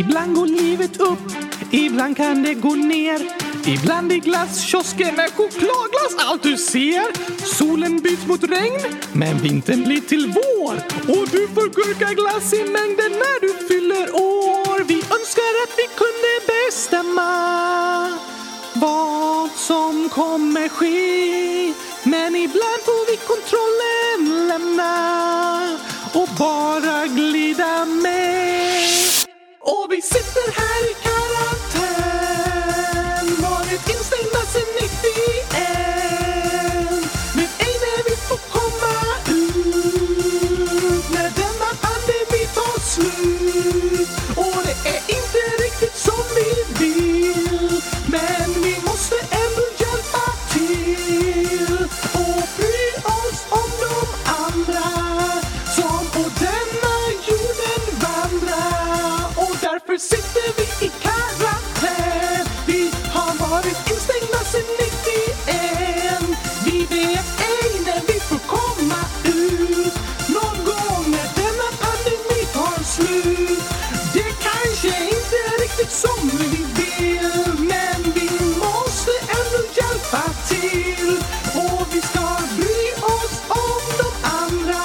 Ibland går livet upp, ibland kan det gå ner. Ibland i glasskiosken är chokladglass allt du ser. Solen byts mot regn, men vintern blir till vår. Och du får gurkaglass i mängden när du fyller år. Vi önskar att vi kunde bestämma vad som kommer ske. Men ibland får vi kontrollen lämna och bara glida med. Och vi sitter som vi vill Men vi måste ändå hjälpa till Och vi ska bry oss om de andra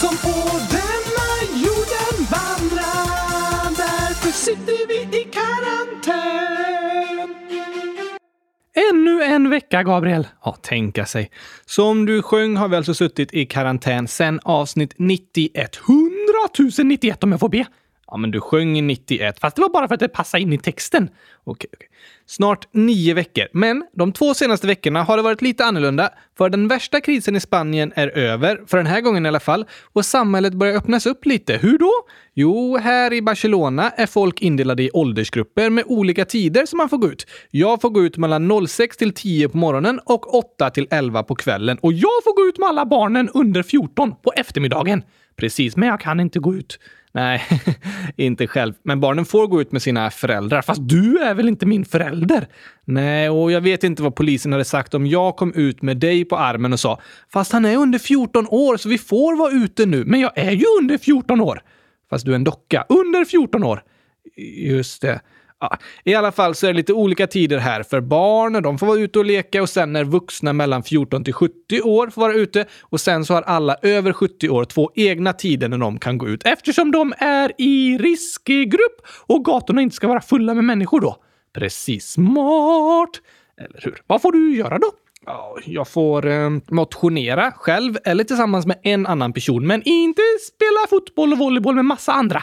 Som på denna jorden vandrar Därför sitter vi i karantän Ännu en vecka, Gabriel. Ja, tänka sig. Som du sjöng har vi alltså suttit i karantän sedan avsnitt 91. 100 091 om jag får be. Ja, men du sjöng 91, fast det var bara för att det passade in i texten. Okej, okej. Snart nio veckor, men de två senaste veckorna har det varit lite annorlunda, för den värsta krisen i Spanien är över, för den här gången i alla fall, och samhället börjar öppnas upp lite. Hur då? Jo, här i Barcelona är folk indelade i åldersgrupper med olika tider som man får gå ut. Jag får gå ut mellan 06 till 10 på morgonen och 8 till 11 på kvällen. Och jag får gå ut med alla barnen under 14 på eftermiddagen. Precis, men jag kan inte gå ut. Nej, inte själv. Men barnen får gå ut med sina föräldrar. Fast du är väl inte min förälder? Nej, och jag vet inte vad polisen hade sagt om jag kom ut med dig på armen och sa “Fast han är under 14 år så vi får vara ute nu, men jag är ju under 14 år”. Fast du är en docka. Under 14 år. Just det. Ja, I alla fall så är det lite olika tider här för barn. De får vara ute och leka och sen är vuxna mellan 14 till 70 år får vara ute och sen så har alla över 70 år två egna tider när de kan gå ut eftersom de är i riskgrupp och gatorna inte ska vara fulla med människor då. Precis. Smart! Eller hur? Vad får du göra då? Jag får eh, motionera själv eller tillsammans med en annan person, men inte spela fotboll och volleyboll med massa andra.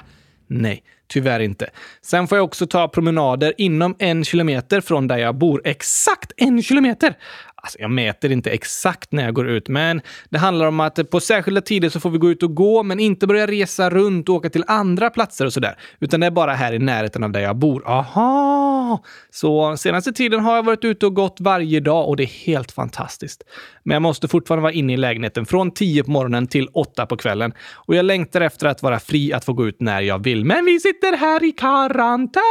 Nej, tyvärr inte. Sen får jag också ta promenader inom en kilometer från där jag bor. Exakt en kilometer! Alltså, jag mäter inte exakt när jag går ut, men det handlar om att på särskilda tider så får vi gå ut och gå, men inte börja resa runt och åka till andra platser och sådär. Utan det är bara här i närheten av där jag bor. Aha! Så senaste tiden har jag varit ute och gått varje dag och det är helt fantastiskt. Men jag måste fortfarande vara inne i lägenheten från 10 på morgonen till 8 på kvällen. Och jag längtar efter att vara fri att få gå ut när jag vill. Men vi sitter här i karantän!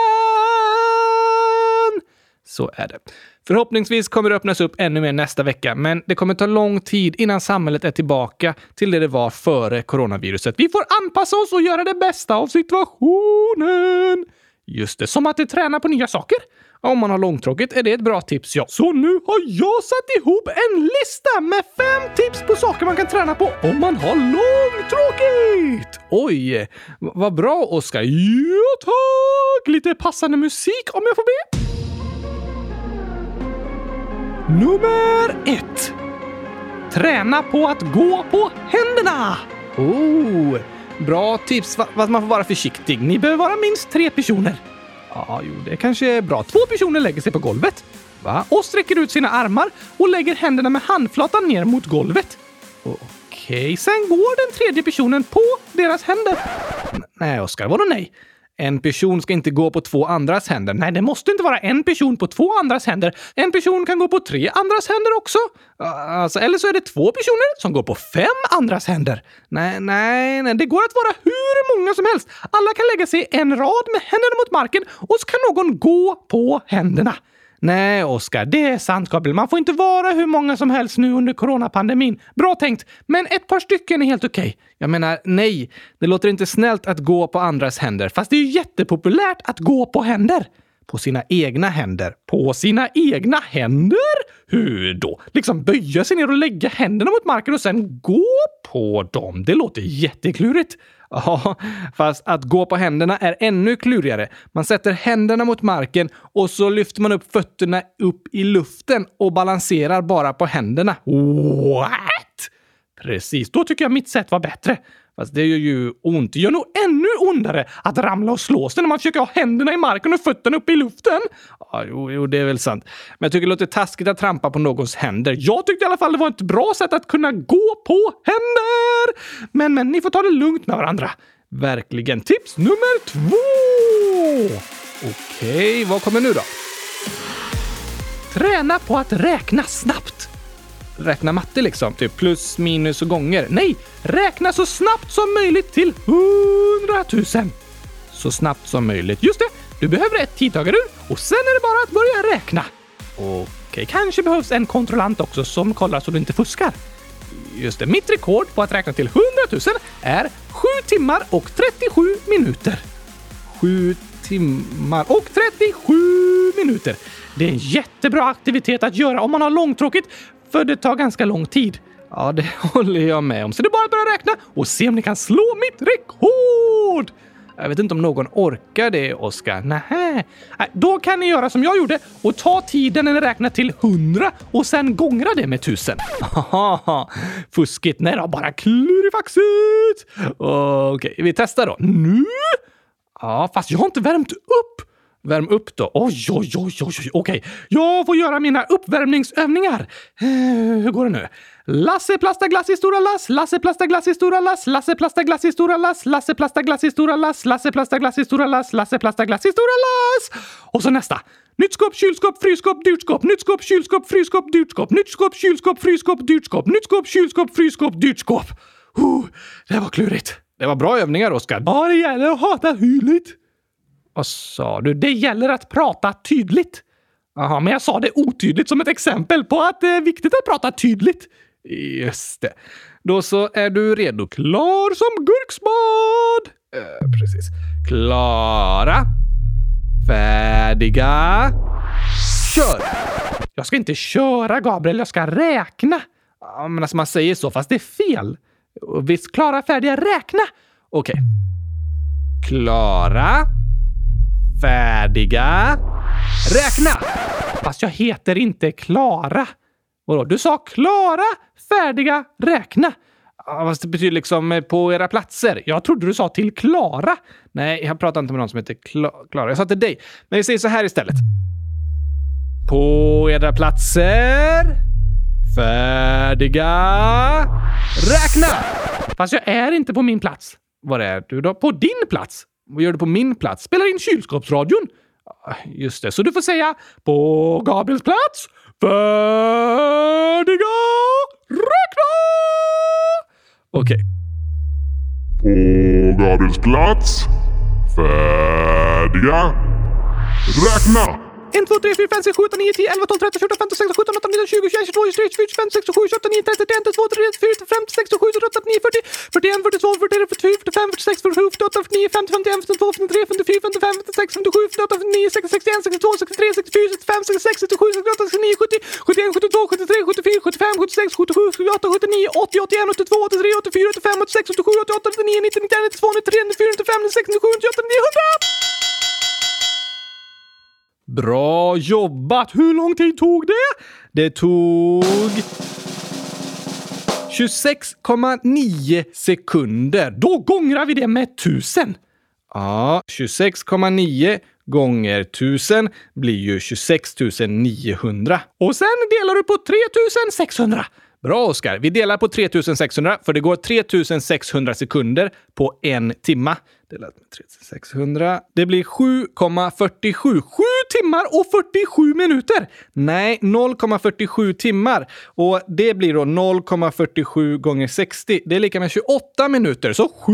Så är det. Förhoppningsvis kommer det öppnas upp ännu mer nästa vecka, men det kommer ta lång tid innan samhället är tillbaka till det det var före coronaviruset. Vi får anpassa oss och göra det bästa av situationen. Just det, som att träna på nya saker. Om man har långtråkigt är det ett bra tips, ja. Så nu har jag satt ihop en lista med fem tips på saker man kan träna på om man har långtråkigt! Oj, vad bra, Oskar. Ja, tack! Lite passande musik om jag får be. Nummer ett. Träna på att gå på händerna! Oh, bra tips, fast man får vara försiktig. Ni behöver vara minst tre personer. Ja, jo, det kanske är bra. Två personer lägger sig på golvet. Va? Och sträcker ut sina armar och lägger händerna med handflatan ner mot golvet. Okej, sen går den tredje personen på deras händer. N nej, Oskar, vadå nej? En person ska inte gå på två andras händer. Nej, det måste inte vara en person på två andras händer. En person kan gå på tre andras händer också. Alltså, eller så är det två personer som går på fem andras händer. Nej, nej, nej. Det går att vara hur många som helst. Alla kan lägga sig i en rad med händerna mot marken och så kan någon gå på händerna. Nej, Oskar, det är sant, Gabriel. Man får inte vara hur många som helst nu under coronapandemin. Bra tänkt, men ett par stycken är helt okej. Okay. Jag menar, nej, det låter inte snällt att gå på andras händer, fast det är ju jättepopulärt att gå på händer. På sina egna händer. På sina egna händer? Hur då? Liksom böja sig ner och lägga händerna mot marken och sen gå på dem? Det låter jätteklurigt. Ja, fast att gå på händerna är ännu klurigare. Man sätter händerna mot marken och så lyfter man upp fötterna upp i luften och balanserar bara på händerna. What? Precis, då tycker jag mitt sätt var bättre. Fast det gör ju ont. Det gör nog ännu ondare att ramla och slå sig när man försöker ha händerna i marken och fötterna uppe i luften. Ja, jo, jo, det är väl sant. Men jag tycker det låter taskigt att trampa på någons händer. Jag tyckte i alla fall det var ett bra sätt att kunna gå på händer! Men, men, ni får ta det lugnt med varandra. Verkligen. Tips nummer två! Okej, vad kommer nu då? Träna på att räkna snabbt räkna matte liksom. Typ plus, minus och gånger. Nej, räkna så snabbt som möjligt till hundratusen. Så snabbt som möjligt. Just det, du behöver ett tidtagarur och sen är det bara att börja räkna. Okej, kanske behövs en kontrollant också som kollar så du inte fuskar. Just det, mitt rekord på att räkna till hundratusen är 7 timmar och 37 minuter. 7 timmar och 37 minuter. Det är en jättebra aktivitet att göra om man har långtråkigt för det tar ganska lång tid. Ja, det håller jag med om. Så det är bara att börja räkna och se om ni kan slå mitt rekord! Jag vet inte om någon orkar det, Oskar. Nähä. Då kan ni göra som jag gjorde och ta tiden när ni räknar till hundra och sen gångra det med tusen. Fuskigt. Nej då, bara klurifaxigt. Okej, vi testar då. Nu? Ja, fast jag har inte värmt upp. Värm upp då. Oj, oj, oj, oj, oj. okej. Jag får göra mina uppvärmningsövningar. Eh, hur går det nu? Lasse plastar glass i stora lass, Lasse plastar glass i stora lass, Lasse plastar glass i stora lass, Lasse plastar glass i stora lass, Lasse plastar glass i stora lass, Lasse plastar glass i stora lass. Och så nästa. Nytt skåp, kylskåp, frysskåp, dyrt skåp, nytt skåp, kylskåp, frysskåp, dyrt skåp, nytt skåp, kylskåp, frysskåp, dyrt skåp, nytt skåp, kylskåp, frysskåp, dyrt skåp. Uh, det var klurigt. Det var bra övningar, Oskar. Bara det gäller att hata hyligt. Vad sa du? Det gäller att prata tydligt. Jaha, men jag sa det otydligt som ett exempel på att det är viktigt att prata tydligt. Just det. Då så är du redo. Klar som gurkspad! Eh, precis. Klara. Färdiga. Kör! Jag ska inte köra, Gabriel. Jag ska räkna. Ja, men alltså man säger så, fast det är fel. Visst, klara, färdiga, räkna. Okej. Okay. Klara färdiga. Räkna! Fast jag heter inte Klara. Vadå? Du sa Klara, färdiga, räkna. Fast det betyder liksom eh, på era platser. Jag trodde du sa till Klara. Nej, jag pratar inte med någon som heter Klara. Jag sa till dig. Men vi säger så här istället. På era platser. Färdiga. Räkna! Fast jag är inte på min plats. Var är du då? På din plats? Vad gör du på min plats? Spelar in kylskåpsradion? Ah, just det, så du får säga på Gabriels plats. Färdiga! Räkna! Okej. Okay. På Gabriels plats. Färdiga. Räkna! 1, 2, 3, 4, 5, 6, 7, 8, 9, 10, 11, 12, 13, 14, 15, 16, 17, 18, 19, 20, 21, 22, 23, 24, 25, 26, 27, 28, 29, 30, 31, 32, 33, 34, 35, 36, 37, 38, 39, 40, 41, 42, 43, 44, 45, 46, 47, 48, 49, 50, 51, 52, 53, 54, 55, 56, 57, 58, 59, 60, 61, 62, 63, 64, 65, 66, 67, 68, 69, 70, 71, 72, 73, 74, 75, 76, 77, 78, 79, 80, 81, 82, 83, 84, 85, 86, 87, 88, 89, 90, 91, 92, 93, 94, 95, 96, 97, 98, 99, 100! Bra jobbat! Hur lång tid tog det? Det tog 26,9 sekunder. Då gångrar vi det med 1000. Ja, 26,9 gånger 1000 blir ju 26 900. Och sen delar du på 3600. Bra Oskar! Vi delar på 3600 för det går 3600 sekunder på en timma. Delat med 3600. Det blir 7,47. 7 timmar och 47 minuter! Nej, 0,47 timmar. Och det blir då 0,47 gånger 60. Det är lika med 28 minuter. Så 7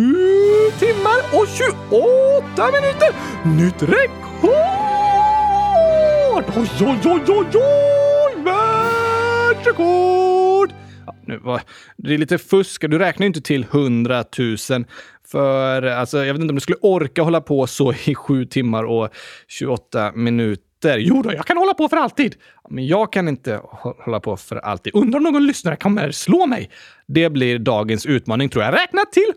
timmar och 28 minuter! Nytt rekord! Oj, oj, oj, oj, oj! Världsrekord! Nu det är lite fusk. Du räknar ju inte till 100 000. För alltså, jag vet inte om du skulle orka hålla på så i 7 timmar och 28 minuter. Jo då, jag kan hålla på för alltid. Men jag kan inte hålla på för alltid. Undrar om någon lyssnare kommer slå mig? Det blir dagens utmaning tror jag. Räkna till 100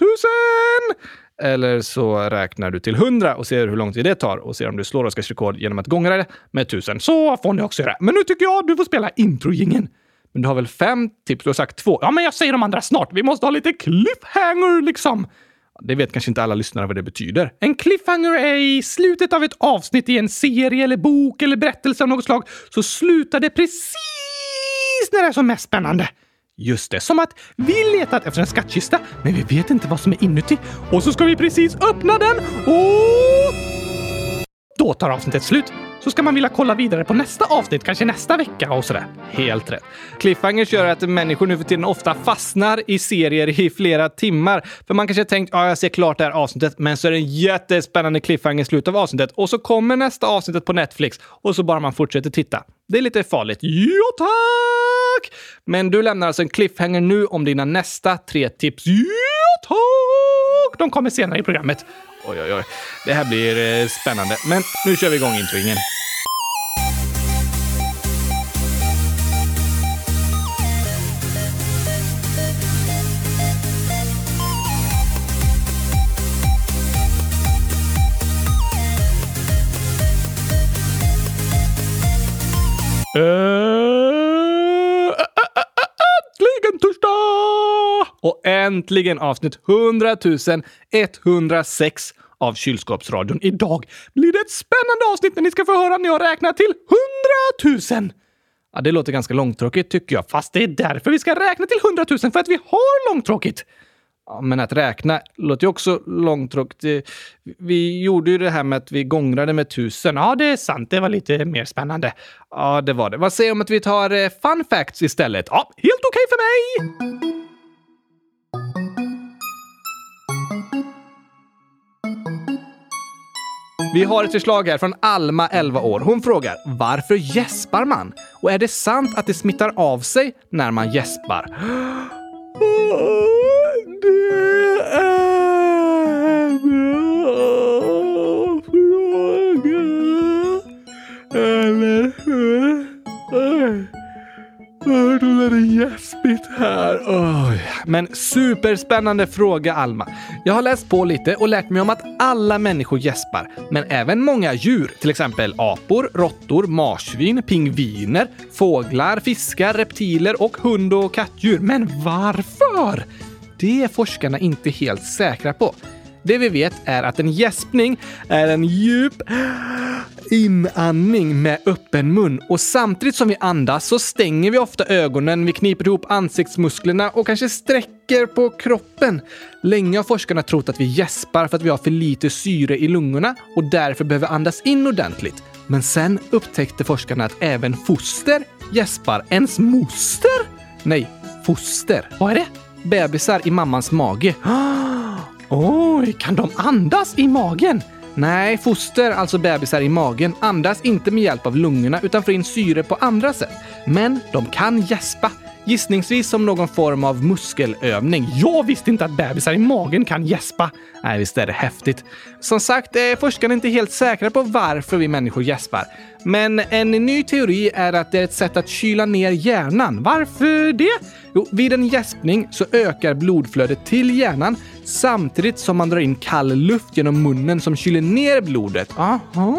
000! Eller så räknar du till 100 och ser hur lång tid det tar och ser om du slår Oskars rekord genom att gångra det med 1000. Så får ni också göra. Men nu tycker jag du får spela introjingen. Men du har väl fem tips? Du har sagt två. Ja, men jag säger de andra snart. Vi måste ha lite cliffhanger liksom. Det vet kanske inte alla lyssnare vad det betyder. En cliffhanger är i slutet av ett avsnitt i en serie eller bok eller berättelse av något slag så slutar det precis när det är som mest spännande. Just det, som att vi letat efter en skattkista, men vi vet inte vad som är inuti. Och så ska vi precis öppna den och... Då tar avsnittet slut så ska man vilja kolla vidare på nästa avsnitt, kanske nästa vecka och sådär. Helt rätt. Cliffhangers gör att människor nu för tiden ofta fastnar i serier i flera timmar. För man kanske har tänkt ja, jag ser klart det här avsnittet, men så är det en jättespännande cliffhanger i slutet av avsnittet och så kommer nästa avsnittet på Netflix och så bara man fortsätter titta. Det är lite farligt. Ja, tack! Men du lämnar alltså en cliffhanger nu om dina nästa tre tips. Ja, tack! De kommer senare i programmet. Oj, oj, oj. Det här blir eh, spännande. Men nu kör vi igång introingen. Uh... Eh. Och äntligen avsnitt 100 106 av Kylskåpsradion. Idag blir det ett spännande avsnitt när ni ska få höra när jag räknar till 100 000. Ja, det låter ganska långtråkigt tycker jag, fast det är därför vi ska räkna till 100 000, för att vi har långtråkigt. Ja, men att räkna låter ju också långtråkigt. Eh, vi gjorde ju det här med att vi gångrade med tusen. Ja, det är sant. Det var lite mer spännande. Ja, det var det. Vad säger om att vi tar eh, fun facts istället? Ja, helt okej okay för mig! Vi har ett förslag här från Alma, 11 år. Hon frågar varför gäspar man? Och är det sant att det smittar av sig när man gäspar? här. Oh. Men superspännande fråga, Alma. Jag har läst på lite och lärt mig om att alla människor gäspar, men även många djur, till exempel apor, råttor, marsvin, pingviner, fåglar, fiskar, reptiler och hund och kattdjur. Men varför? Det är forskarna inte helt säkra på. Det vi vet är att en gäspning är en djup inandning med öppen mun och samtidigt som vi andas så stänger vi ofta ögonen, vi kniper ihop ansiktsmusklerna och kanske sträcker på kroppen. Länge har forskarna trott att vi gäspar för att vi har för lite syre i lungorna och därför behöver andas in ordentligt. Men sen upptäckte forskarna att även foster gäspar. Ens moster? Nej, foster. Vad är det? Bebisar i mammans mage. Oj, kan de andas i magen? Nej, foster, alltså bebisar i magen, andas inte med hjälp av lungorna utan får in syre på andra sätt. Men de kan gäspa. Gissningsvis som någon form av muskelövning. Jag visste inte att bebisar i magen kan gäspa. Nej, visst är det häftigt. Som sagt eh, är forskarna inte helt säkra på varför vi människor gäspar. Men en ny teori är att det är ett sätt att kyla ner hjärnan. Varför det? Jo, vid en gäspning så ökar blodflödet till hjärnan samtidigt som man drar in kall luft genom munnen som kyler ner blodet. Aha,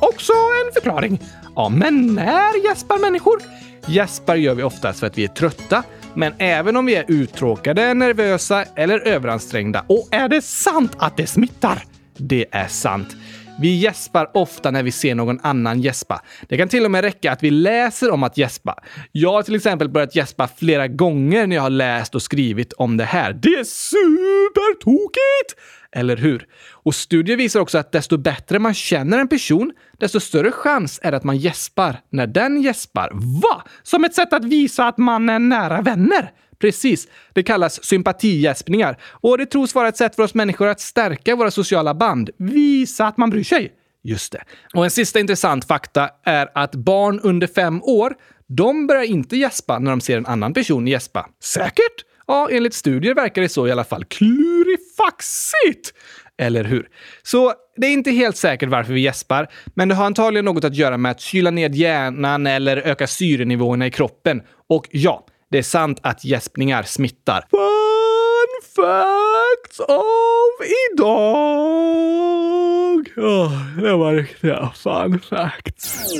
också en förklaring. Ja, men när gäspar människor? Gäspar gör vi oftast för att vi är trötta, men även om vi är uttråkade, nervösa eller överansträngda. Och är det sant att det smittar? Det är sant. Vi gäspar ofta när vi ser någon annan gäspa. Det kan till och med räcka att vi läser om att gäspa. Jag har till exempel börjat gäspa flera gånger när jag har läst och skrivit om det här. Det är supertokigt! Eller hur? Och studier visar också att desto bättre man känner en person, desto större chans är det att man gäspar när den gäspar. Va? Som ett sätt att visa att man är nära vänner? Precis. Det kallas sympatigäspningar och det tros vara ett sätt för oss människor att stärka våra sociala band. Visa att man bryr sig. Just det. Och en sista intressant fakta är att barn under fem år, de börjar inte gäspa när de ser en annan person gäspa. Säkert? Ja, enligt studier verkar det så i alla fall. Klurifaxigt! Eller hur? Så det är inte helt säkert varför vi gäspar, men det har antagligen något att göra med att kyla ned hjärnan eller öka syrenivåerna i kroppen. Och ja, det är sant att gäspningar smittar. Fun facts of idag! Oh, det var riktiga fun facts.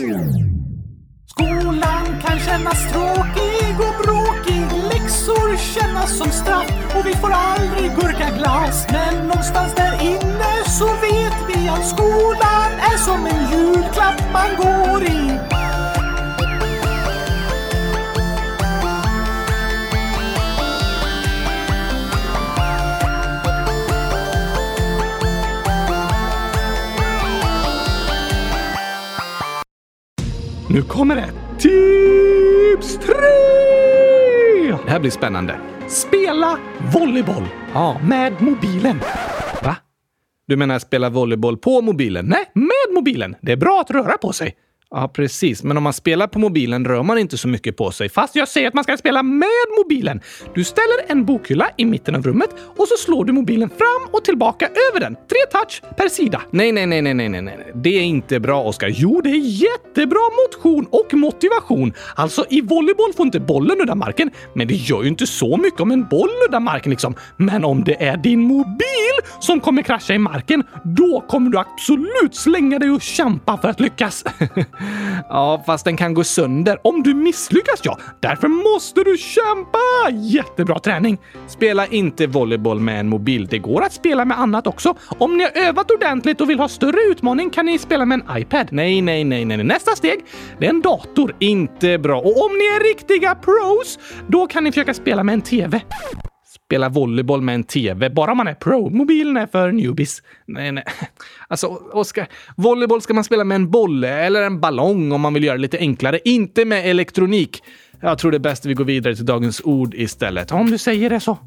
Skolan kan kännas tråkig och bråkig. Läxor kännas som straff och vi får aldrig gurkaglass. Men någonstans där inne så vet vi att skolan är som en julklapp man går i. Nu kommer det! Tips 3! Det här blir spännande. Spela volleyboll. Ja, med mobilen. Va? Du menar spela volleyboll på mobilen? Nej, med mobilen. Det är bra att röra på sig. Ja, precis. Men om man spelar på mobilen rör man inte så mycket på sig. Fast jag säger att man ska spela med mobilen. Du ställer en bokhylla i mitten av rummet och så slår du mobilen fram och tillbaka över den. Tre touch per sida. Nej, nej, nej, nej, nej, nej, nej. Det är inte bra, Oskar. Jo, det är jättebra motion och motivation. Alltså, i volleyboll får inte bollen nudda marken, men det gör ju inte så mycket om en boll nuddar marken liksom. Men om det är din mobil som kommer krascha i marken, då kommer du absolut slänga dig och kämpa för att lyckas. Ja, fast den kan gå sönder om du misslyckas ja. Därför måste du kämpa! Jättebra träning! Spela inte volleyboll med en mobil. Det går att spela med annat också. Om ni har övat ordentligt och vill ha större utmaning kan ni spela med en iPad. Nej, nej, nej, nej. Nästa steg, det är en dator. Inte bra. Och om ni är riktiga pros, då kan ni försöka spela med en TV spela volleyboll med en TV, bara man är pro. Mobilen är för newbies. Nej, nej. Alltså, Oskar, volleyboll ska man spela med en boll eller en ballong om man vill göra det lite enklare. Inte med elektronik. Jag tror det är bäst att vi går vidare till dagens ord istället. Om du säger det så.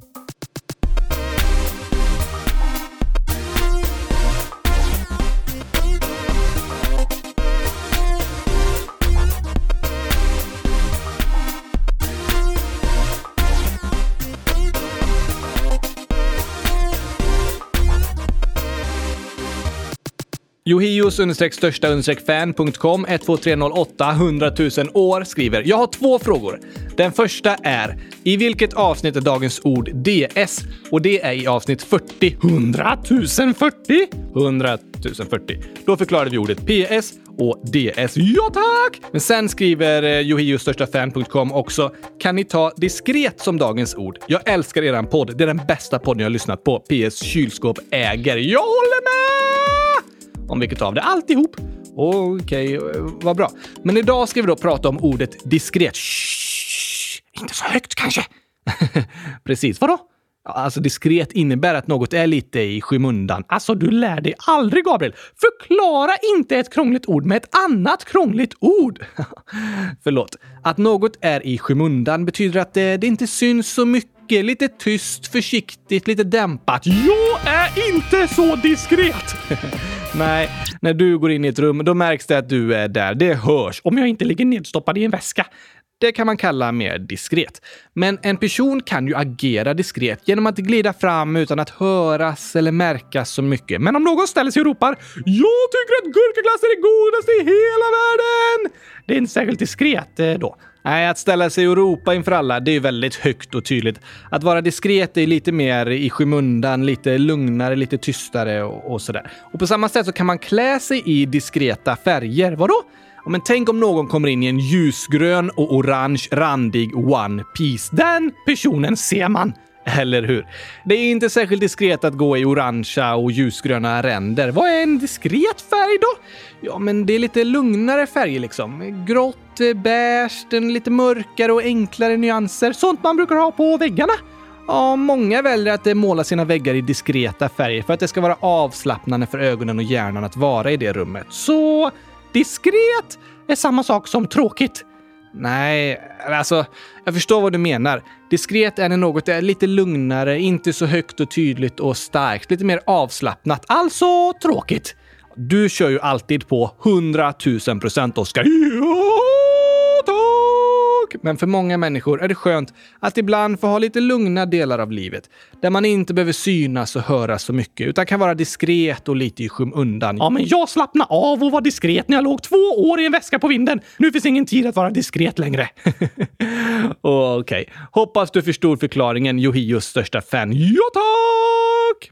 Johios största fan.com 12308 100 000 år skriver “Jag har två frågor. Den första är i vilket avsnitt är dagens ord DS? Och det är i avsnitt 40. 100 040? 100 040. Då förklarade vi ordet PS och DS. Ja tack! Men sen skriver eh, Johios största fan.com också “Kan ni ta diskret som dagens ord? Jag älskar eran podd. Det är den bästa podden jag har lyssnat på. PS kylskåp äger. Jag håller med!” Om vilket av det alltihop. Okej, okay, vad bra. Men idag ska vi då prata om ordet diskret. Shh, inte så högt kanske. Precis, vadå? Alltså diskret innebär att något är lite i skymundan. Alltså, du lär dig aldrig, Gabriel. Förklara inte ett krångligt ord med ett annat krångligt ord. Förlåt. Att något är i skymundan betyder att det, det inte syns så mycket. Lite tyst, försiktigt, lite dämpat. Jag är inte så diskret! Nej, när du går in i ett rum, då märks det att du är där. Det hörs, om jag inte ligger nedstoppad i en väska. Det kan man kalla mer diskret. Men en person kan ju agera diskret genom att glida fram utan att höras eller märkas så mycket. Men om någon ställer sig och ropar “Jag tycker att gurkaglass är det godaste i hela världen!” Det är inte särskilt diskret eh, då. Nej, att ställa sig och ropa inför alla, det är väldigt högt och tydligt. Att vara diskret är lite mer i skymundan, lite lugnare, lite tystare och, och sådär. Och på samma sätt så kan man klä sig i diskreta färger. Vadå? Ja, men tänk om någon kommer in i en ljusgrön och orange randig One Piece. Den personen ser man! Eller hur? Det är inte särskilt diskret att gå i orangea och ljusgröna ränder. Vad är en diskret färg då? Ja, men det är lite lugnare färger liksom. Grått, eh, beige, lite mörkare och enklare nyanser. Sånt man brukar ha på väggarna. Ja, många väljer att eh, måla sina väggar i diskreta färger för att det ska vara avslappnande för ögonen och hjärnan att vara i det rummet. Så diskret är samma sak som tråkigt. Nej, alltså jag förstår vad du menar. Diskret är när något är lite lugnare, inte så högt och tydligt och starkt, lite mer avslappnat. Alltså tråkigt. du kör ju alltid på 100 000 procent, Oskar. Ja! Men för många människor är det skönt att ibland få ha lite lugna delar av livet, där man inte behöver synas och höras så mycket, utan kan vara diskret och lite i skymundan. Ja, men jag slappnade av och var diskret när jag låg två år i en väska på vinden. Nu finns ingen tid att vara diskret längre. Okej, okay. hoppas du förstod förklaringen, Yohios största fan. Ja, tack!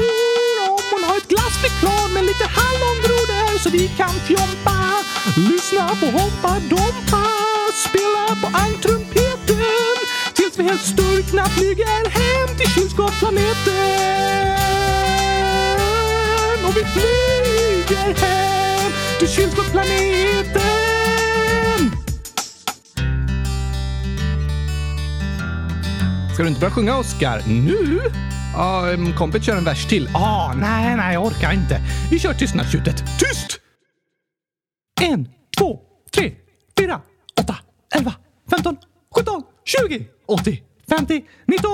vi kan fjompa. Lyssna på Hoppa Dompa, spela på ankrumpeten tills vi helt sturkna flyger hem till kylskåpsplaneten. Och vi flyger hem till kylskåpsplaneten. Ska du inte börja sjunga, Oskar? Nu? Ja, um, kompet kör en vers till. Ah, nej, nej, jag orkar inte. Vi kör tystnadstjutet. Tyst! 3, 4, 8, 11, 15, 17, 20, 80, 50, 19.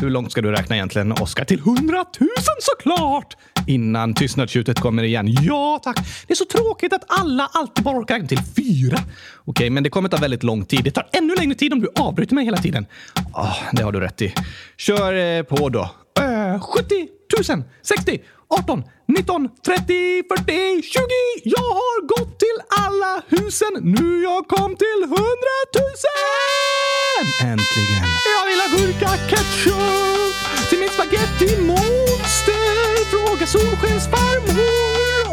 Hur långt ska du räkna egentligen, Oskar? Till 100 000 såklart! Innan tystnadstjutet kommer igen. Ja, tack. Det är så tråkigt att alla alltid bara orkar räkna till fyra. Okej, men det kommer ta väldigt lång tid. Det tar ännu längre tid om du avbryter mig hela tiden. Oh, det har du rätt i. Kör eh, på då. Uh, 70 000, 60, 18, 19, 30, 40, 20. Jag har gått till alla husen. Nu jag kom till 100 000! Äntligen. Jag vill ha gurka ketchup till min spaghetti-monster. Fråga Solskens farmor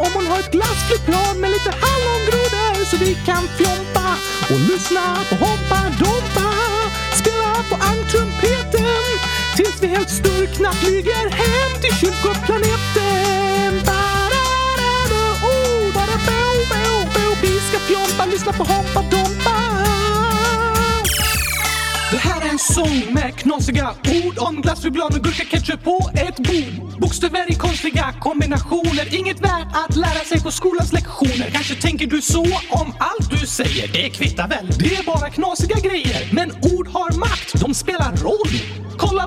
om hon har ett glassflygplan med lite hallongrodor så vi kan fjompa och lyssna på Hoppa Dompa. Spela på ankrumpeten tills vi helt sturkna flyger hem till kylskåpsplaneten. Lyssna på Hoppa Dompa. Det här är en sång med knasiga ord om glass, choklad och gurka ketchup på ett bord. Bokstäver i konstiga kombinationer, inget värt att lära sig på skolans lektioner. Kanske tänker du så om allt du säger, det kvittar väl, det är bara knasiga grejer. Men ord har makt, de spelar roll.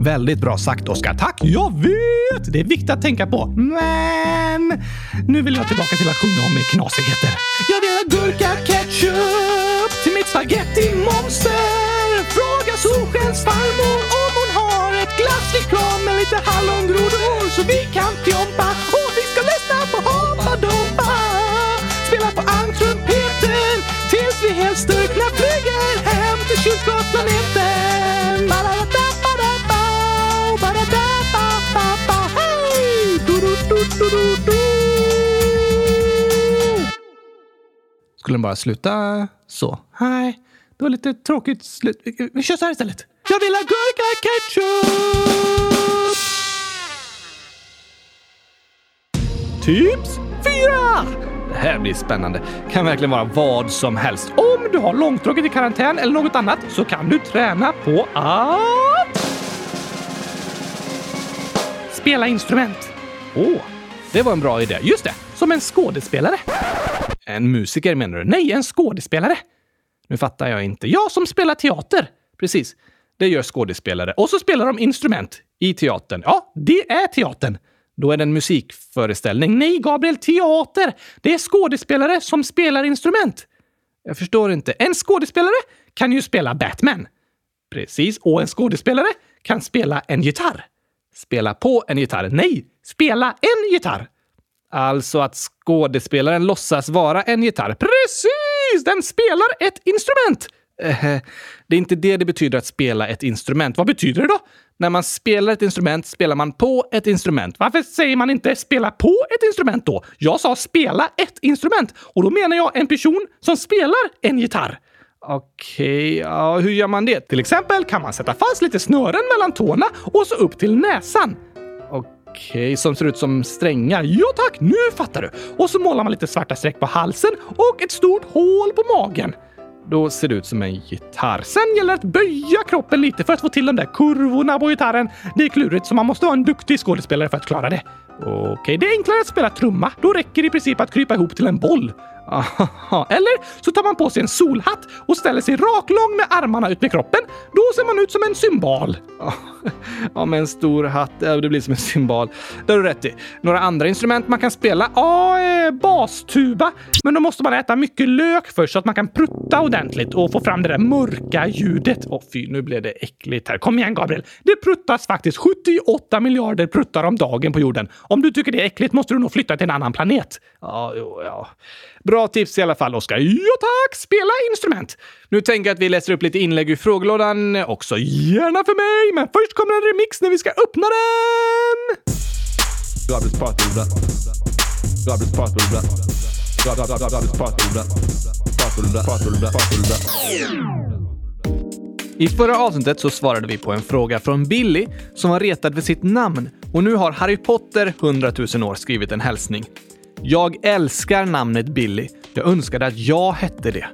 Väldigt bra sagt, Oskar. Tack! Jag vet! Det är viktigt att tänka på. Men nu vill jag tillbaka till att sjunga om knasigheter. Jag vill ha gurka ketchup till mitt spaghetti-monster. Fråga Solskens farmor om hon har ett glassflygplan med lite hallongrodor så vi kan fjompa och vi ska lyssna på Hoppa Dompa. Spela på almtrumpeten tills vi helt styrkna flyger Skulle den bara sluta så? Nej, det var lite tråkigt slut. Vi kör så här istället. Jag vill ha gurka ketchup! Tips fyra! Det här blir spännande. Kan verkligen vara vad som helst. Om du har långtråkigt i karantän eller något annat så kan du träna på att spela instrument. Åh, oh, det var en bra idé. Just det, som en skådespelare. En musiker menar du? Nej, en skådespelare. Nu fattar jag inte. Jag som spelar teater. Precis. Det gör skådespelare. Och så spelar de instrument i teatern. Ja, det är teatern. Då är det en musikföreställning. Nej, Gabriel, teater! Det är skådespelare som spelar instrument. Jag förstår inte. En skådespelare kan ju spela Batman. Precis. Och en skådespelare kan spela en gitarr. Spela på en gitarr? Nej, spela en gitarr. Alltså att skådespelaren låtsas vara en gitarr. Precis! Den spelar ett instrument! Eh, det är inte det det betyder att spela ett instrument. Vad betyder det då? När man spelar ett instrument spelar man på ett instrument. Varför säger man inte spela på ett instrument då? Jag sa spela ett instrument och då menar jag en person som spelar en gitarr. Okej, ja, hur gör man det? Till exempel kan man sätta fast lite snören mellan tårna och så upp till näsan. Okej, som ser ut som strängar. Ja tack, nu fattar du! Och så målar man lite svarta streck på halsen och ett stort hål på magen. Då ser det ut som en gitarr. Sen gäller det att böja kroppen lite för att få till de där kurvorna på gitarren. Det är klurigt, så man måste vara en duktig skådespelare för att klara det. Okej, det är enklare att spela trumma. Då räcker det i princip att krypa ihop till en boll. Eller så tar man på sig en solhatt och ställer sig raklång med armarna ut med kroppen. Då ser man ut som en symbol. Ja, med en stor hatt. Det blir som en symbol. Det har du rätt i. Några andra instrument man kan spela? Ja, eh, bastuba. Men då måste man äta mycket lök först så att man kan prutta ordentligt och få fram det där mörka ljudet. Åh fy, nu blev det äckligt här. Kom igen Gabriel. Det pruttas faktiskt 78 miljarder pruttar om dagen på jorden. Om du tycker det är äckligt måste du nog flytta till en annan planet. Ja, jo, ja. Bra tips i alla fall, Oskar. Ja tack! Spela instrument! Nu tänker jag att vi läser upp lite inlägg ur frågelådan också. Gärna för mig, men först kommer en remix när vi ska öppna den! I förra avsnittet så svarade vi på en fråga från Billy som var retad för sitt namn och nu har Harry Potter 100 000 år skrivit en hälsning. Jag älskar namnet Billy. Jag önskade att jag hette det.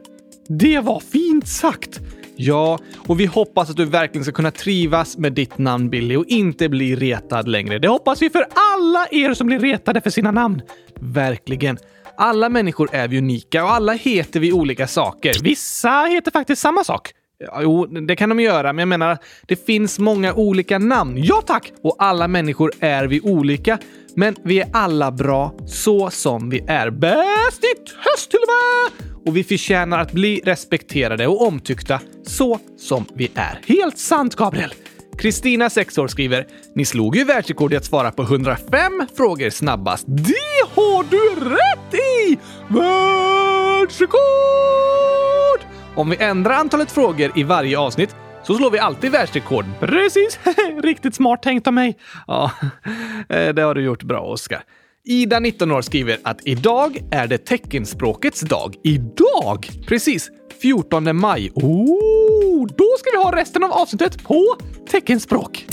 Det var fint sagt! Ja, och vi hoppas att du verkligen ska kunna trivas med ditt namn Billy och inte bli retad längre. Det hoppas vi för alla er som blir retade för sina namn. Verkligen. Alla människor är vi unika och alla heter vi olika saker. Vissa heter faktiskt samma sak. Jo, det kan de göra, men jag menar, det finns många olika namn. Ja tack! Och alla människor är vi olika. Men vi är alla bra så som vi är. Bäst i höst till och med! Och vi förtjänar att bli respekterade och omtyckta så som vi är. Helt sant, Gabriel! Kristina, 6 år, skriver “Ni slog ju världsrekord i att svara på 105 frågor snabbast. Det har du rätt i! Världsrekord! Om vi ändrar antalet frågor i varje avsnitt så slår vi alltid världsrekord. Precis! Riktigt smart tänkt av mig. Ja, eh, det har du gjort bra, Oskar. Ida, 19 år, skriver att idag är det teckenspråkets dag. Idag? Precis. 14 maj. Oh, då ska vi ha resten av avsnittet på teckenspråk.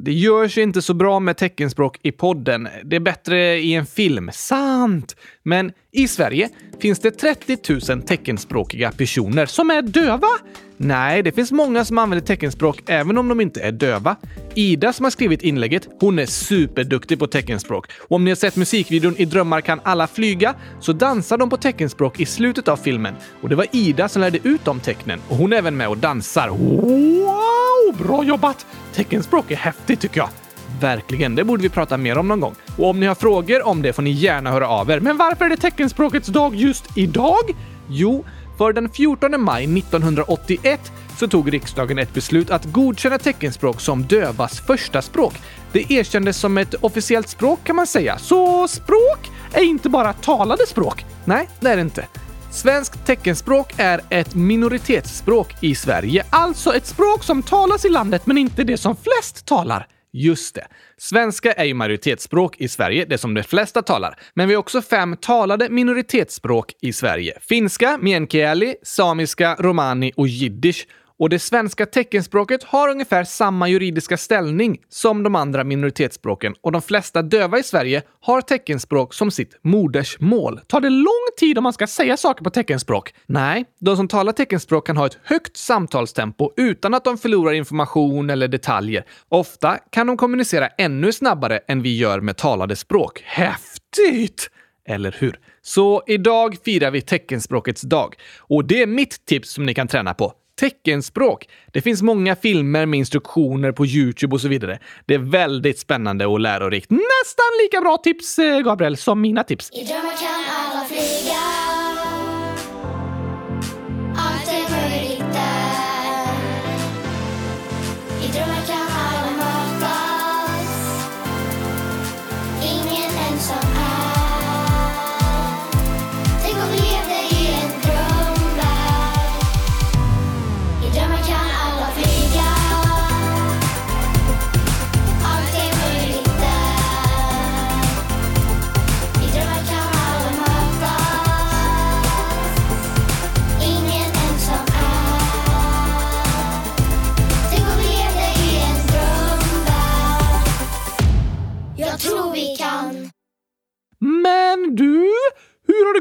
Det görs inte så bra med teckenspråk i podden. Det är bättre i en film. Sant! Men i Sverige finns det 30 000 teckenspråkiga personer som är döva. Nej, det finns många som använder teckenspråk även om de inte är döva. Ida som har skrivit inlägget, hon är superduktig på teckenspråk. Och om ni har sett musikvideon I drömmar kan alla flyga så dansar de på teckenspråk i slutet av filmen. Och det var Ida som lärde ut de tecknen och hon är även med och dansar. Wow! Bra jobbat! Teckenspråk är häftigt tycker jag. Verkligen, det borde vi prata mer om någon gång. Och om ni har frågor om det får ni gärna höra av er. Men varför är det teckenspråkets dag just idag? Jo, för den 14 maj 1981 så tog riksdagen ett beslut att godkänna teckenspråk som dövas första språk. Det erkändes som ett officiellt språk kan man säga. Så språk är inte bara talade språk. Nej, det är det inte. Svenskt teckenspråk är ett minoritetsspråk i Sverige, alltså ett språk som talas i landet men inte det som flest talar. Just det. Svenska är ju majoritetsspråk i Sverige, det som de flesta talar. Men vi har också fem talade minoritetsspråk i Sverige. Finska, meänkieli, samiska, romani och jiddisch. Och det svenska teckenspråket har ungefär samma juridiska ställning som de andra minoritetsspråken och de flesta döva i Sverige har teckenspråk som sitt modersmål. Tar det lång tid om man ska säga saker på teckenspråk? Nej, de som talar teckenspråk kan ha ett högt samtalstempo utan att de förlorar information eller detaljer. Ofta kan de kommunicera ännu snabbare än vi gör med talade språk. Häftigt! Eller hur? Så idag firar vi teckenspråkets dag. Och det är mitt tips som ni kan träna på. Teckenspråk. Det finns många filmer med instruktioner på Youtube och så vidare. Det är väldigt spännande och lärorikt. Nästan lika bra tips, eh, Gabriel, som mina tips.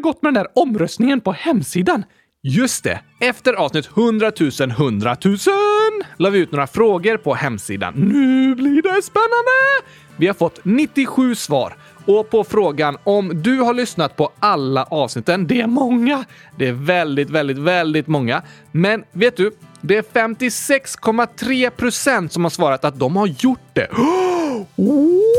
Gått med den där omröstningen på hemsidan? Just det! Efter avsnitt 100 000 100 000 la vi ut några frågor på hemsidan. Nu blir det spännande! Vi har fått 97 svar. Och på frågan om du har lyssnat på alla avsnitten, det är många. Det är väldigt, väldigt, väldigt många. Men vet du? Det är 56,3 procent som har svarat att de har gjort det. Wow!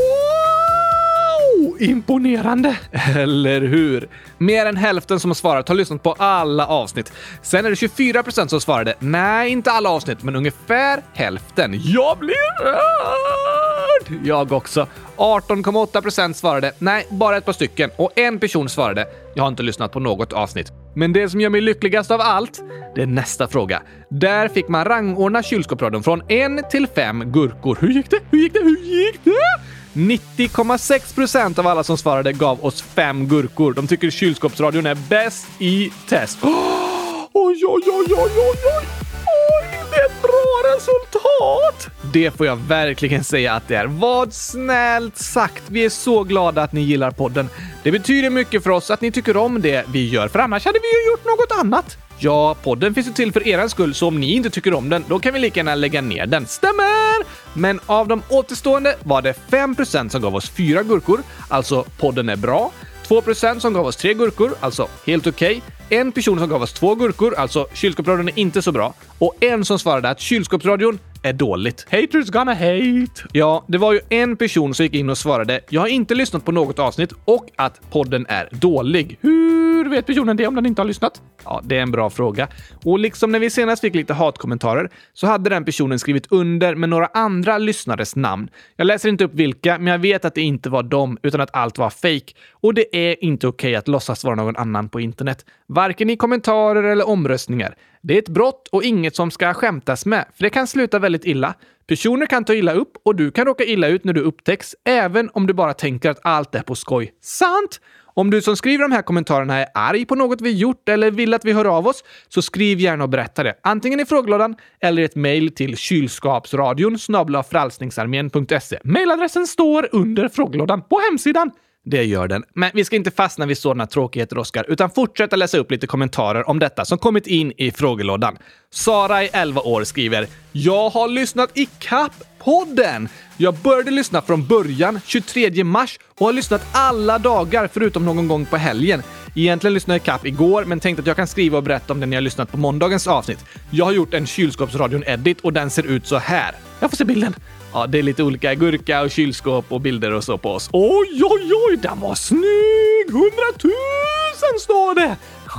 Imponerande! Eller hur? Mer än hälften som har svarat har lyssnat på alla avsnitt. Sen är det 24 procent som svarade nej, inte alla avsnitt, men ungefär hälften. Jag blir rörd! Jag också. 18,8 procent svarade nej, bara ett par stycken och en person svarade jag har inte lyssnat på något avsnitt. Men det som gör mig lyckligast av allt, det är nästa fråga. Där fick man rangordna kylskåpsradion från en till fem gurkor. Hur gick det? Hur gick det? Hur gick det? 90,6 procent av alla som svarade gav oss fem gurkor. De tycker kylskåpsradion är bäst i test. Oj, oj, oj, oj, oj, oj! Oj, det är ett bra resultat! Det får jag verkligen säga att det är. Vad snällt sagt! Vi är så glada att ni gillar podden. Det betyder mycket för oss att ni tycker om det vi gör, för annars hade vi ju gjort något annat. Ja, podden finns ju till för er skull, så om ni inte tycker om den, då kan vi lika gärna lägga ner den. Stämmer! Men av de återstående var det 5% som gav oss fyra gurkor, alltså podden är bra. 2% som gav oss tre gurkor, alltså helt okej. En person som gav oss två gurkor, alltså kylskåpsradion är inte så bra. Och en som svarade att kylskåpsradion är dåligt. Haters gonna hate! Ja, det var ju en person som gick in och svarade “Jag har inte lyssnat på något avsnitt” och att podden är dålig. Hur vet personen det om den inte har lyssnat? Ja, det är en bra fråga. Och liksom när vi senast fick lite hatkommentarer så hade den personen skrivit under med några andra lyssnares namn. Jag läser inte upp vilka, men jag vet att det inte var dem, utan att allt var fake. Och det är inte okej att låtsas vara någon annan på internet. Varken i kommentarer eller omröstningar. Det är ett brott och inget som ska skämtas med, för det kan sluta väldigt illa. Personer kan ta illa upp och du kan råka illa ut när du upptäcks, även om du bara tänker att allt är på skoj. Sant! Om du som skriver de här kommentarerna är arg på något vi gjort eller vill att vi hör av oss, så skriv gärna och berätta det. Antingen i frågelådan eller i ett mejl till kylskapsradion frälsningsarmén.se. Mailadressen står under frågelådan på hemsidan. Det gör den. Men vi ska inte fastna vid sådana tråkigheter, Oskar, utan fortsätta läsa upp lite kommentarer om detta som kommit in i frågelådan. Sara i 11 år skriver “Jag har lyssnat i kapp podden! Jag började lyssna från början, 23 mars, och har lyssnat alla dagar förutom någon gång på helgen. Egentligen lyssnade jag kapp igår, men tänkte att jag kan skriva och berätta om det när jag lyssnat på måndagens avsnitt. Jag har gjort en kylskåpsradion-edit och den ser ut så här. Jag får se bilden. Ja, det är lite olika gurka och kylskåp och bilder och så på oss. Oj, oj, oj, den var snygg! Hundratusen står det!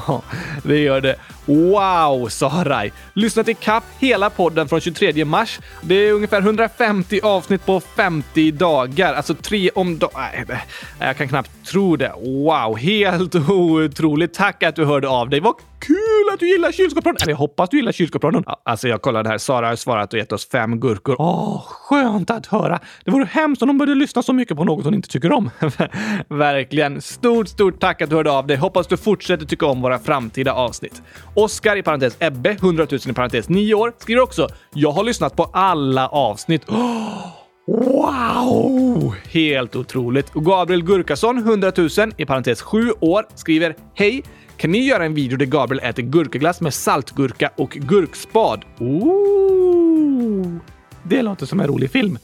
Ja, det gör det. Wow, sa Rai. Lyssnat i kapp hela podden från 23 mars. Det är ungefär 150 avsnitt på 50 dagar. Alltså tre om dagen. Nej, jag kan knappt tro det. Wow, helt otroligt. Tack att du hörde av dig. Vad kul att du gillar kylskåpsradion! Eller jag hoppas du gillar kylskåpsradion. Ja, alltså, jag kollade här. Sara har svarat och gett oss fem gurkor. Åh, skönt att höra. Det vore hemskt om de började lyssna så mycket på något hon inte tycker om. Verkligen. Stort, stort tack att du hörde av dig. Hoppas du fortsätter tycka om våra framtida avsnitt. Oskar i parentes Ebbe, 100 000 i parentes 9 år, skriver också “Jag har lyssnat på alla avsnitt”. Oh, Wow! Helt otroligt. Och Gabriel Gurkason, 100 000, i parentes 7 år, skriver “Hej! Kan ni göra en video där Gabriel äter gurkaglass med saltgurka och gurkspad?” Ooh. Det låter som en rolig film.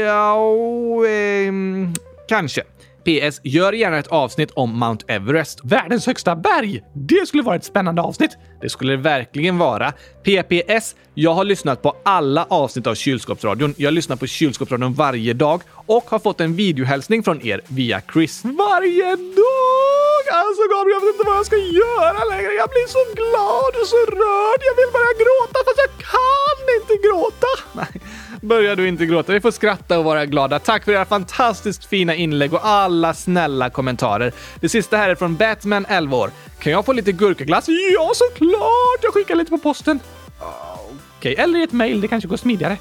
Ja, eh, kanske. PS. Gör gärna ett avsnitt om Mount Everest. Världens högsta berg! Det skulle vara ett spännande avsnitt. Det skulle det verkligen vara. PPS. Jag har lyssnat på alla avsnitt av Kylskåpsradion. Jag lyssnar på Kylskåpsradion varje dag och har fått en videohälsning från er via Chris. Varje dag! Alltså Gabriel, jag vet inte vad jag ska göra längre. Jag blir så glad och så rörd. Jag vill bara börjar du inte gråta. Vi får skratta och vara glada. Tack för era fantastiskt fina inlägg och alla snälla kommentarer. Det sista här är från Batman, 11 år. Kan jag få lite gurkaglass? Ja, såklart! Jag skickar lite på posten. Okej, eller i ett mejl. Det kanske går smidigare.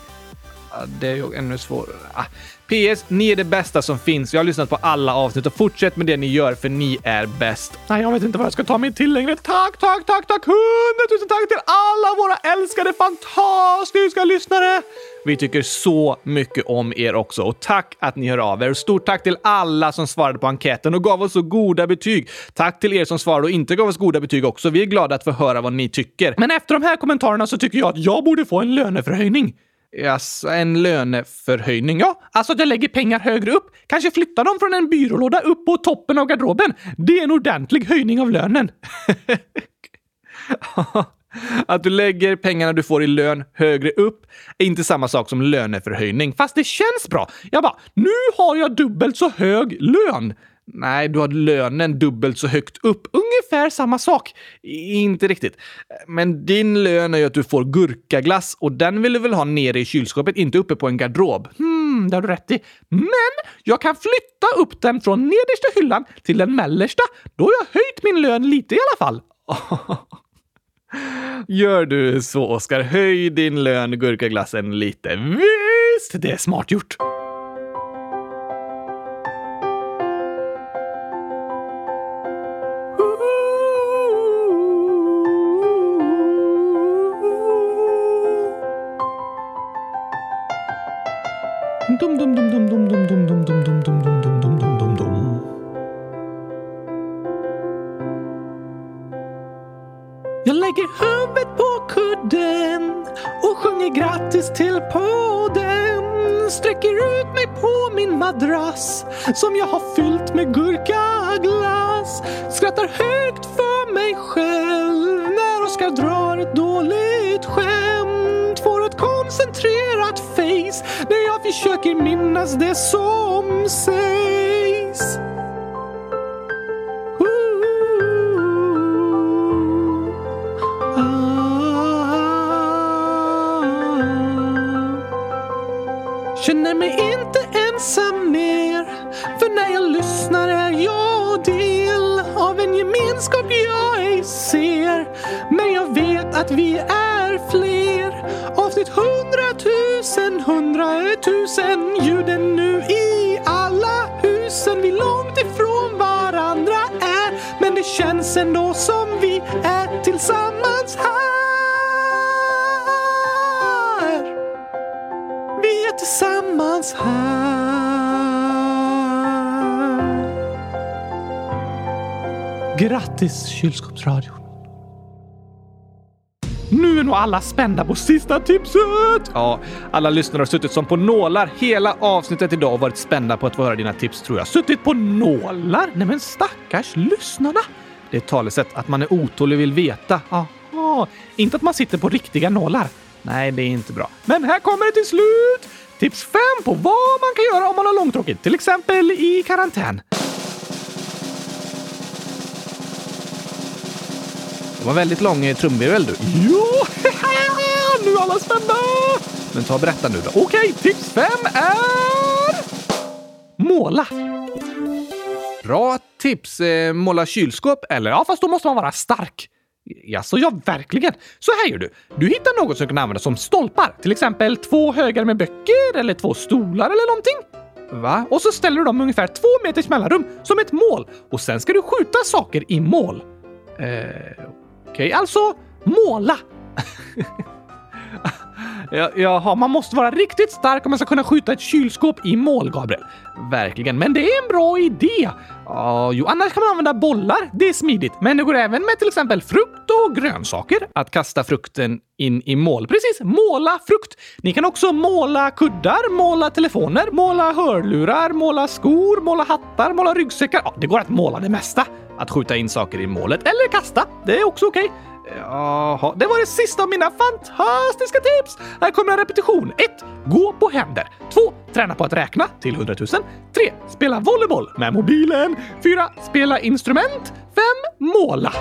Det är ju ännu svårare. Ah. PS. Ni är det bästa som finns. Jag har lyssnat på alla avsnitt och fortsätt med det ni gör för ni är bäst. Nej, jag vet inte vad jag ska ta mig till längre. Tack, tack, tack, tack! Hundratusen tack till alla våra älskade fantastiska lyssnare! Vi tycker så mycket om er också och tack att ni hör av er. Stort tack till alla som svarade på enkäten och gav oss så goda betyg. Tack till er som svarade och inte gav oss goda betyg också. Vi är glada att få höra vad ni tycker. Men efter de här kommentarerna så tycker jag att jag borde få en löneförhöjning. Alltså, en löneförhöjning? Ja, alltså att jag lägger pengar högre upp. Kanske flyttar dem från en byrålåda upp på toppen av garderoben. Det är en ordentlig höjning av lönen. Att du lägger pengarna du får i lön högre upp är inte samma sak som löneförhöjning, fast det känns bra. Jag bara, nu har jag dubbelt så hög lön. Nej, du har lönen dubbelt så högt upp. Ungefär samma sak. Inte riktigt. Men din lön är ju att du får gurkaglass och den vill du väl ha nere i kylskåpet, inte uppe på en garderob? Hmm, det har du rätt i. Men jag kan flytta upp den från nedersta hyllan till den mellersta. Då har jag höjt min lön lite i alla fall. Gör du så, Oskar. Höj din lön, gurkaglassen, lite. Visst, det är smart gjort. Madrass som jag har fyllt med gurkaglass. Skrattar högt för mig själv när Oskar drar ett dåligt skämt. Får ett koncentrerat face när jag försöker minnas det som sägs. Hundratusen, hundratusen Ljuden nu i alla husen Vi långt ifrån varandra är Men det känns ändå som vi är tillsammans här vi är tillsammans här. Grattis kylskåpsradion. Nu är nog alla spända på sista tipset! Ja, alla lyssnare har suttit som på nålar hela avsnittet idag och varit spända på att få höra dina tips tror jag. Suttit på nålar? Nej men stackars lyssnarna! Det är ett talesätt att man är otålig och vill veta. Aha, inte att man sitter på riktiga nålar. Nej, det är inte bra. Men här kommer det till slut! Tips 5 på vad man kan göra om man har långtråkigt, till exempel i karantän. Det var väldigt lång trumvirvel du. Ja! Nu är alla spända! Men ta och berätta nu då. Okej, tips 5 är... Måla. Bra tips. Eh, måla kylskåp eller? Ja, fast då måste man vara stark. Jaså, ja verkligen. Så här gör du. Du hittar något som kan användas som stolpar. Till exempel två högar med böcker eller två stolar eller någonting. Va? Och så ställer du dem ungefär två meters mellanrum som ett mål. Och sen ska du skjuta saker i mål. Eh, Okej, okay. alltså måla. Ja, jaha, man måste vara riktigt stark om man ska kunna skjuta ett kylskåp i mål, Gabriel. Verkligen, men det är en bra idé. Ja, jo, annars kan man använda bollar. Det är smidigt. Men det går även med till exempel frukt och grönsaker. Att kasta frukten in i mål. Precis, måla frukt. Ni kan också måla kuddar, måla telefoner, måla hörlurar, måla skor, måla hattar, måla ryggsäckar. Ja, det går att måla det mesta. Att skjuta in saker i målet eller kasta. Det är också okej. Jaha, det var det sista av mina fantastiska tips! Här kommer en repetition. 1. Gå på händer. 2. Träna på att räkna till 100 000. 3. Spela volleyboll med mobilen. 4. Spela instrument. 5. Måla.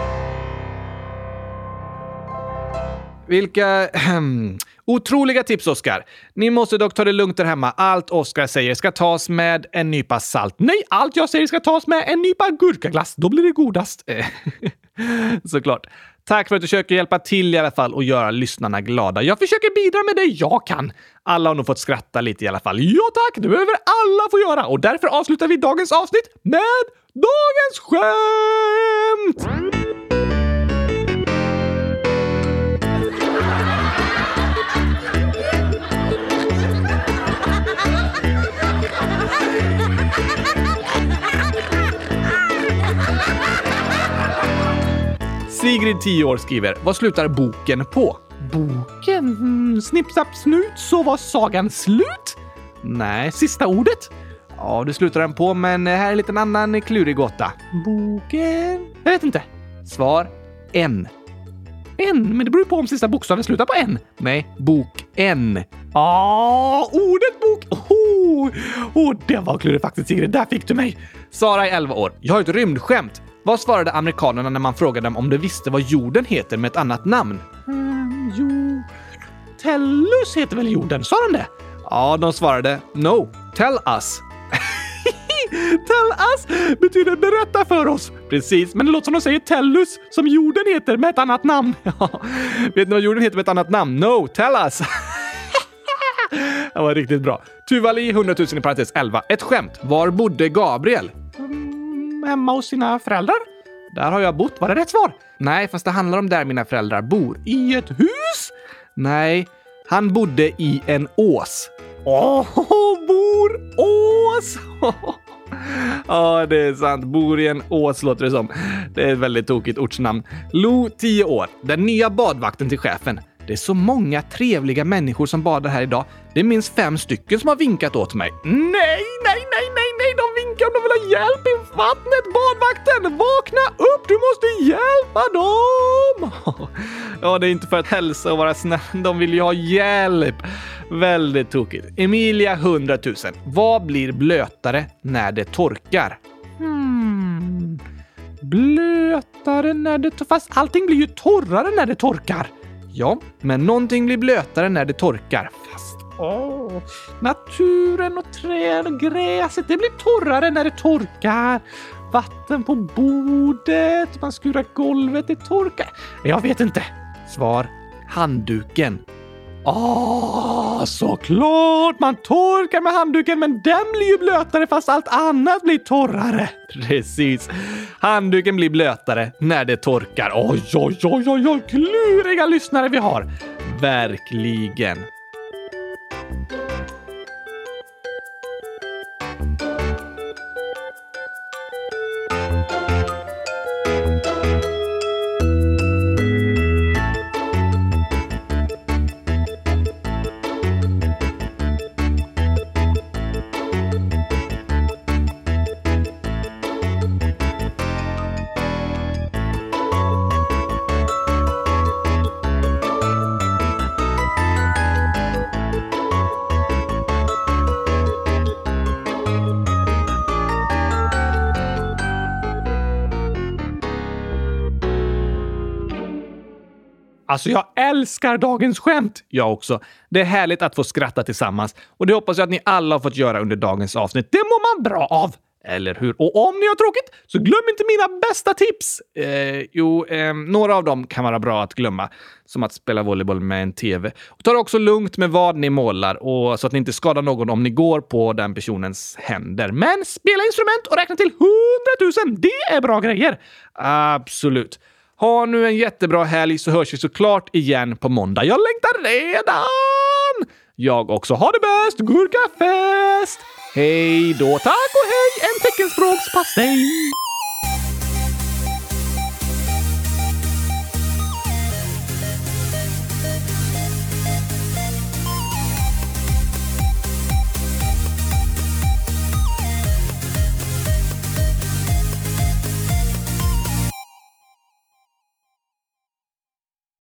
Vilka mm, otroliga tips, Oskar. Ni måste dock ta det lugnt där hemma. Allt Oskar säger ska tas med en nypa salt. Nej, allt jag säger ska tas med en nypa gurkaglass. Då blir det godast. Såklart. Tack för att du försöker hjälpa till i alla fall och göra lyssnarna glada. Jag försöker bidra med det jag kan. Alla har nog fått skratta lite i alla fall. Ja tack, det behöver alla få göra och därför avslutar vi dagens avsnitt med dagens skämt! Sigrid, 10 år, skriver Vad slutar boken på? Boken? Mm, snipp, snapp, snut så var sagan slut? Nej, sista ordet? Ja, det slutar den på, men här är en liten annan klurig gåta. Boken? Jag vet inte. Svar? En. En? Men det beror ju på om sista bokstaven slutar på en. Nej, bok en. Ah, ordet bok! Oh, oh, det var klurigt faktiskt Sigrid. Där fick du mig. Sara är 11 år. Jag har ett rymdskämt. Vad svarade amerikanerna när man frågade dem om de visste vad jorden heter med ett annat namn? Mm, jo... Tellus heter väl jorden? Sa de det? Ja, de svarade No, tell us. Tell us betyder berätta för oss. Precis, men det låter som de säger tellus, som jorden heter med ett annat namn. Vet ni vad jorden heter med ett annat namn? No, tell us. det var riktigt bra. Tuvali 100 000 i parentes 11. Ett skämt. Var bodde Gabriel? Hemma hos sina föräldrar. Där har jag bott. Var det rätt svar? Nej, fast det handlar om där mina föräldrar bor. I ett hus? Nej, han bodde i en ås. Åh, oh, bor ås! Ja, det är sant. Bor i en ås låter det som. Det är ett väldigt tokigt ortsnamn. Lo, 10 år. Den nya badvakten till chefen. Det är så många trevliga människor som badar här idag. Det är minst fem stycken som har vinkat åt mig. Nej, nej, nej, nej, nej! De vinkar om de vill ha hjälp i vattnet! Badvakten! Vakna upp! Du måste hjälpa dem! Ja, det är inte för att hälsa och vara snäll. De vill ju ha hjälp. Väldigt tokigt. Emilia 100 000. Vad blir blötare när det torkar? Hmm. Blötare när det torkar? Fast allting blir ju torrare när det torkar. Ja, men någonting blir blötare när det torkar. Fast åh, naturen och träd och gräset, det blir torrare när det torkar. Vatten på bordet, man skurar golvet, det torkar. Jag vet inte. Svar handduken. Ah, såklart! Man torkar med handduken, men den blir ju blötare fast allt annat blir torrare. Precis. Handduken blir blötare när det torkar. Oj, oj, oj, oj, oj, kluriga lyssnare vi har. Verkligen. Alltså, jag älskar dagens skämt! Jag också. Det är härligt att få skratta tillsammans och det hoppas jag att ni alla har fått göra under dagens avsnitt. Det mår man bra av! Eller hur? Och om ni har tråkigt, så glöm inte mina bästa tips! Eh, jo, eh, några av dem kan vara bra att glömma. Som att spela volleyboll med en TV. Och ta det också lugnt med vad ni målar och så att ni inte skadar någon om ni går på den personens händer. Men spela instrument och räkna till 100 000! Det är bra grejer! Absolut. Ha nu en jättebra helg så hörs vi såklart igen på måndag. Jag längtar redan! Jag också. Ha det bäst! Gurkafest! Hej då! Tack och hej! En teckenspråkspastej!